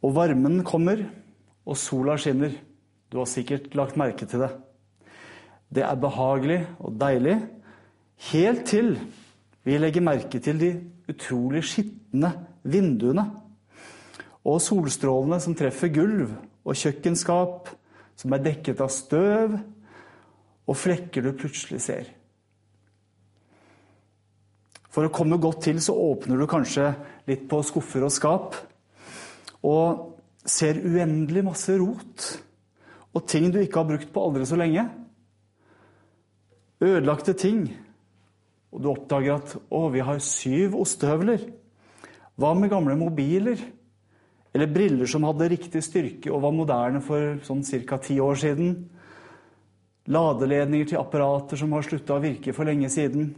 og varmen kommer, og sola skinner. Du har sikkert lagt merke til det. Det er behagelig og deilig, helt til vi legger merke til de utrolig skitne vinduene. Og solstrålene som treffer gulv og kjøkkenskap, som er dekket av støv, og flekker du plutselig ser. For å komme godt til så åpner du kanskje litt på skuffer og skap. Og ser uendelig masse rot og ting du ikke har brukt på aldri så lenge. Ødelagte ting. Og du oppdager at 'Å, vi har syv ostehøvler'. Hva med gamle mobiler? Eller briller som hadde riktig styrke og var moderne for sånn ca. ti år siden? Ladeledninger til apparater som har slutta å virke for lenge siden?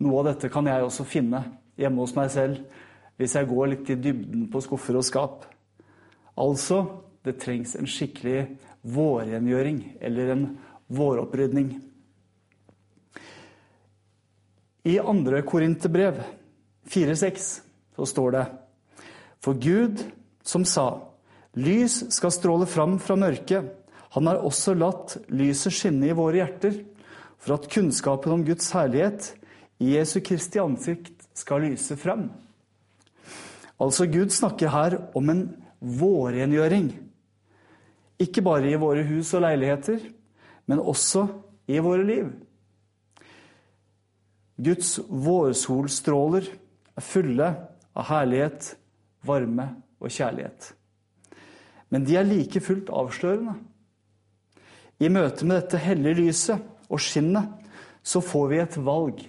Noe av dette kan jeg også finne hjemme hos meg selv hvis jeg går litt i dybden på skuffer og skap. Altså, det trengs en skikkelig vårrengjøring eller en våropprydning. I andre Korinterbrev 4,6 så står det For Gud som sa lys skal stråle fram fra mørket, han har også latt lyset skinne i våre hjerter, for at kunnskapen om Guds herlighet i Jesu Kristi ansikt skal lyse frem. Altså, Gud snakker her om en vårrengjøring. Ikke bare i våre hus og leiligheter, men også i våre liv. Guds vårsolstråler er fulle av herlighet, varme og kjærlighet. Men de er like fullt avslørende. I møte med dette hellige lyset og skinnet så får vi et valg.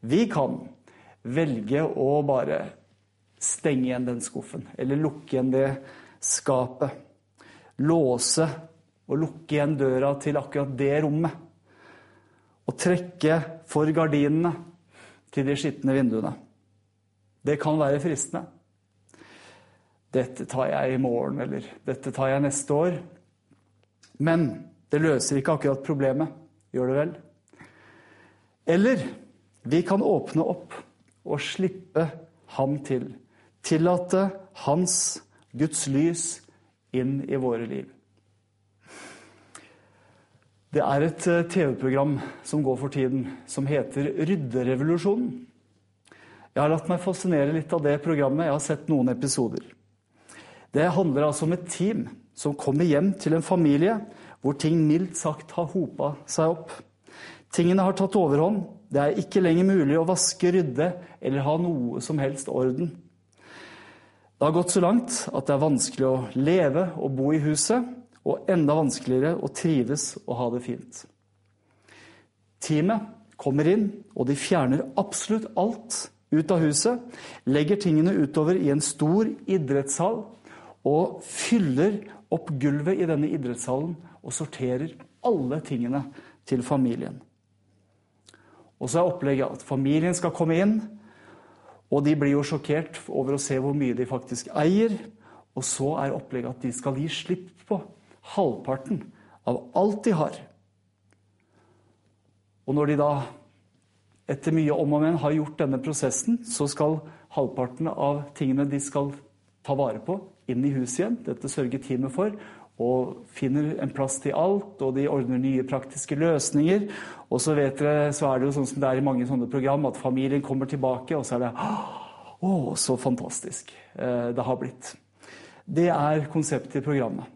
Vi kan velge å bare stenge igjen den skuffen, eller lukke igjen det skapet. Låse og lukke igjen døra til akkurat det rommet. Og trekke for gardinene til de skitne vinduene. Det kan være fristende. Dette tar jeg i morgen, eller dette tar jeg neste år. Men det løser ikke akkurat problemet. Gjør det vel? Eller vi kan åpne opp og slippe ham til. Tillate hans, Guds lys, inn i våre liv. Det er et TV-program som går for tiden, som heter Rydderevolusjonen. Jeg har latt meg fascinere litt av det programmet. Jeg har sett noen episoder. Det handler altså om et team som kommer hjem til en familie hvor ting mildt sagt har hopa seg opp. Tingene har tatt overhånd. Det er ikke lenger mulig å vaske, rydde eller ha noe som helst orden. Det har gått så langt at det er vanskelig å leve og bo i huset, og enda vanskeligere å trives og ha det fint. Teamet kommer inn, og de fjerner absolutt alt ut av huset, legger tingene utover i en stor idrettshall og fyller opp gulvet i denne idrettshallen og sorterer alle tingene til familien. Og så er opplegget at familien skal komme inn, og de blir jo sjokkert over å se hvor mye de faktisk eier. Og så er opplegget at de skal gi slipp på halvparten av alt de har. Og når de da etter mye om og men har gjort denne prosessen, så skal halvparten av tingene de skal ta vare på, inn i huset igjen. Dette sørger teamet for. Og finner en plass til alt, og de ordner nye praktiske løsninger. Og så vet dere, så er det jo sånn som det er i mange sånne program, at familien kommer tilbake, og så er det Å, så fantastisk det har blitt. Det er konseptet i programmet.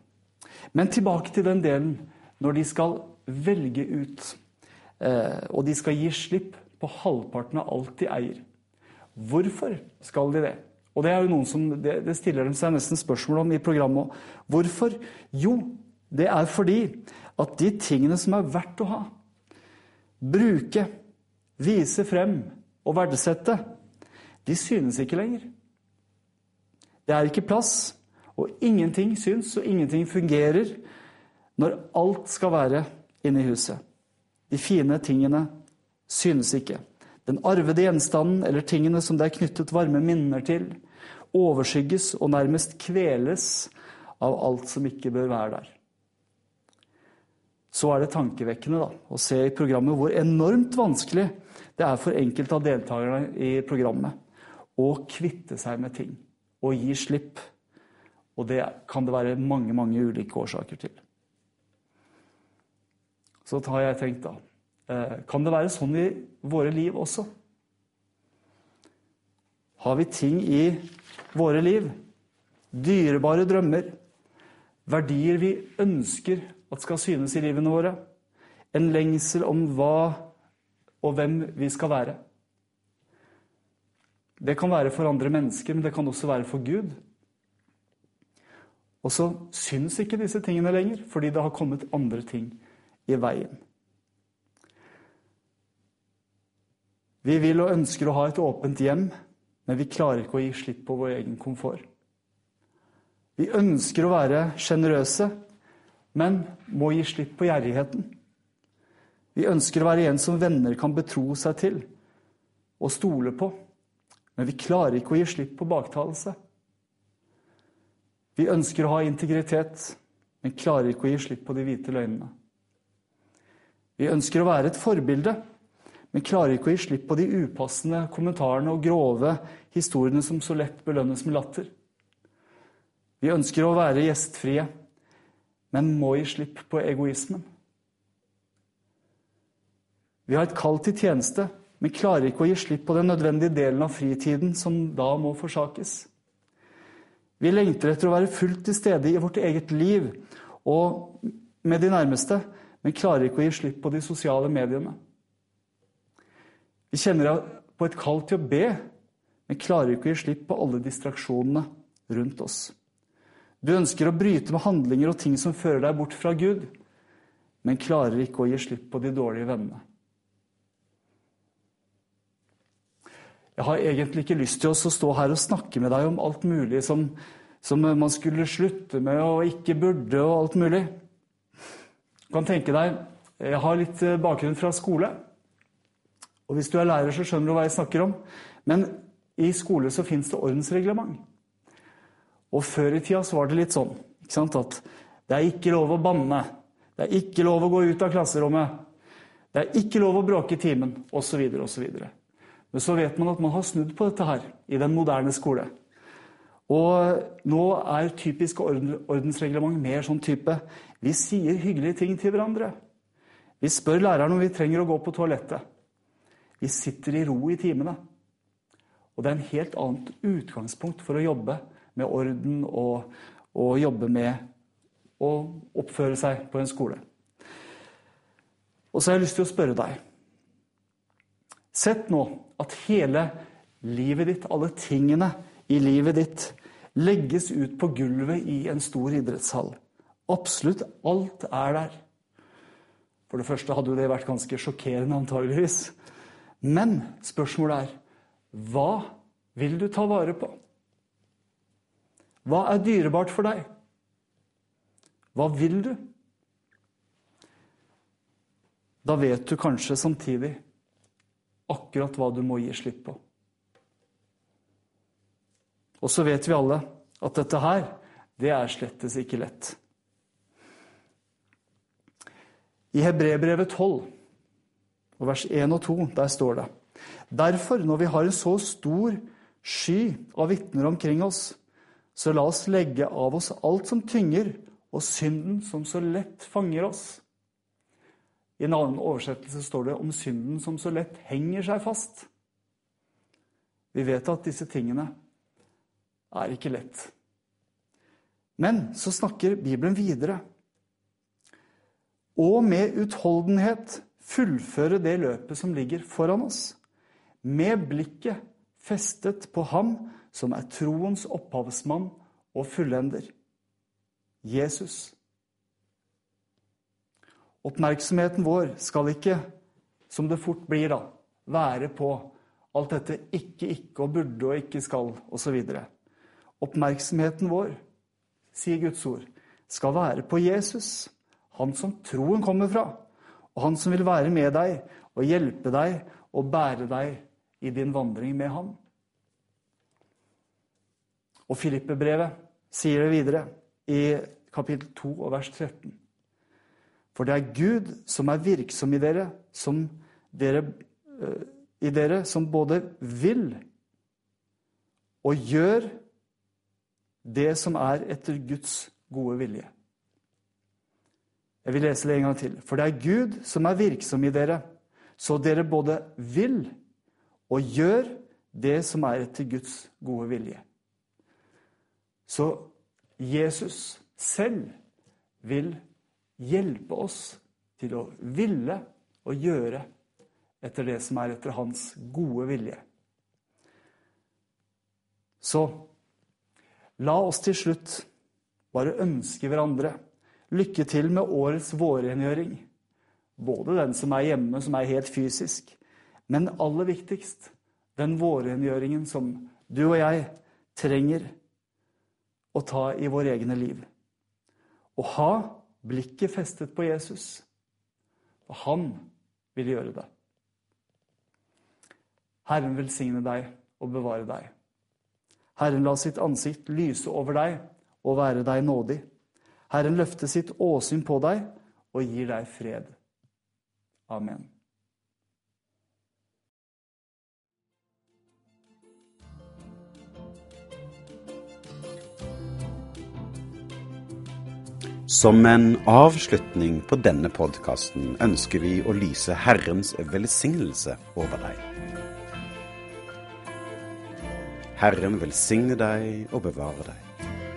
Men tilbake til den delen når de skal velge ut, og de skal gi slipp på halvparten av alt de eier. Hvorfor skal de det? Og det, er jo noen som, det, det stiller de seg nesten spørsmål om i programmet. Hvorfor? Jo, det er fordi at de tingene som er verdt å ha, bruke, vise frem og verdsette, de synes ikke lenger. Det er ikke plass, og ingenting syns, og ingenting fungerer når alt skal være inne i huset. De fine tingene synes ikke. Den arvede gjenstanden eller tingene som det er knyttet varme minner til, overskygges og nærmest kveles av alt som ikke bør være der. Så er det tankevekkende da, å se i programmet hvor enormt vanskelig det er for enkelte av deltakerne i programmet å kvitte seg med ting og gi slipp. Og det kan det være mange, mange ulike årsaker til. Så har jeg tenkt, da Kan det være sånn i våre liv også? Har vi ting i våre liv, dyrebare drømmer, verdier vi ønsker at skal synes i livene våre, en lengsel om hva og hvem vi skal være? Det kan være for andre mennesker, men det kan også være for Gud. Og så syns ikke disse tingene lenger, fordi det har kommet andre ting i veien. Vi vil og ønsker å ha et åpent hjem, men vi klarer ikke å gi slipp på vår egen komfort. Vi ønsker å være sjenerøse, men må gi slipp på gjerrigheten. Vi ønsker å være en som venner kan betro seg til og stole på, men vi klarer ikke å gi slipp på baktalelse. Vi ønsker å ha integritet, men klarer ikke å gi slipp på de hvite løgnene. Vi ønsker å være et forbilde, men klarer ikke å gi slipp på de upassende kommentarene og grove historiene som så lett belønnes med latter. Vi ønsker å være gjestfrie, men må gi slipp på egoismen. Vi har et kall til tjeneste, men klarer ikke å gi slipp på den nødvendige delen av fritiden som da må forsakes. Vi lengter etter å være fullt til stede i vårt eget liv og med de nærmeste, men klarer ikke å gi slipp på de sosiale mediene. Vi kjenner på et kall til å be, men klarer ikke å gi slipp på alle distraksjonene rundt oss. Du ønsker å bryte med handlinger og ting som fører deg bort fra Gud, men klarer ikke å gi slipp på de dårlige vennene. Jeg har egentlig ikke lyst til å stå her og snakke med deg om alt mulig som, som man skulle slutte med og ikke burde, og alt mulig. Du kan tenke deg Jeg har litt bakgrunn fra skole. Og hvis du er lærer, så skjønner du hva jeg snakker om. Men i skole så fins det ordensreglement. Og før i tida så var det litt sånn at det er ikke lov å banne. Det er ikke lov å gå ut av klasserommet. Det er ikke lov å bråke i timen, osv., osv. Men så vet man at man har snudd på dette her i den moderne skole. Og nå er typisk ordensreglement mer sånn type Vi sier hyggelige ting til hverandre. Vi spør læreren om vi trenger å gå på toalettet. Vi sitter i ro i timene. Og det er en helt annet utgangspunkt for å jobbe med orden og, og jobbe med å oppføre seg på en skole. Og så har jeg lyst til å spørre deg Sett nå at hele livet ditt, alle tingene i livet ditt, legges ut på gulvet i en stor idrettshall. Absolutt alt er der. For det første hadde jo det vært ganske sjokkerende, antageligvis. Men spørsmålet er hva vil du ta vare på? Hva er dyrebart for deg? Hva vil du? Da vet du kanskje samtidig akkurat hva du må gi slipp på. Og så vet vi alle at dette her, det er slettes ikke lett. I Hebrebrevet 12, vers 1 og 2, der står det Derfor, når vi har en så stor sky av vitner omkring oss, så la oss legge av oss alt som tynger, og synden som så lett fanger oss. I en annen oversettelse står det om synden som så lett henger seg fast. Vi vet at disse tingene er ikke lett. Men så snakker Bibelen videre. Og med utholdenhet fullføre det løpet som ligger foran oss. Med blikket festet på ham som er troens opphavsmann og fullender. Jesus. Oppmerksomheten vår skal ikke, som det fort blir, da, være på alt dette ikke, ikke og burde og ikke skal osv. oppmerksomheten vår, sier Guds ord, skal være på Jesus, han som troen kommer fra, og han som vil være med deg og hjelpe deg og bære deg i din vandring med ham. Og Filippe-brevet sier det videre i kapittel 2 og vers 13. For det er Gud som er virksom i dere, som dere, eh, i dere som både vil og gjør det som er etter Guds gode vilje. Jeg vil lese det en gang til. For det er Gud som er virksom i dere, så dere både vil og gjør det som er etter Guds gode vilje. Så Jesus selv vil hjelpe oss til å ville og gjøre etter det som er etter hans gode vilje. Så la oss til slutt bare ønske hverandre lykke til med årets vårrengjøring. Både den som er hjemme, som er helt fysisk, men aller viktigst den vårrengjøringen som du og jeg trenger å ta i våre egne liv. Å ha blikket festet på Jesus. Og han vil gjøre det. Herren velsigne deg og bevare deg. Herren la sitt ansikt lyse over deg og være deg nådig. Herren løfte sitt åsyn på deg og gir deg fred. Amen. Som en avslutning på denne podkasten ønsker vi å lyse Herrens velsignelse over deg. Herren velsigne deg og bevare deg.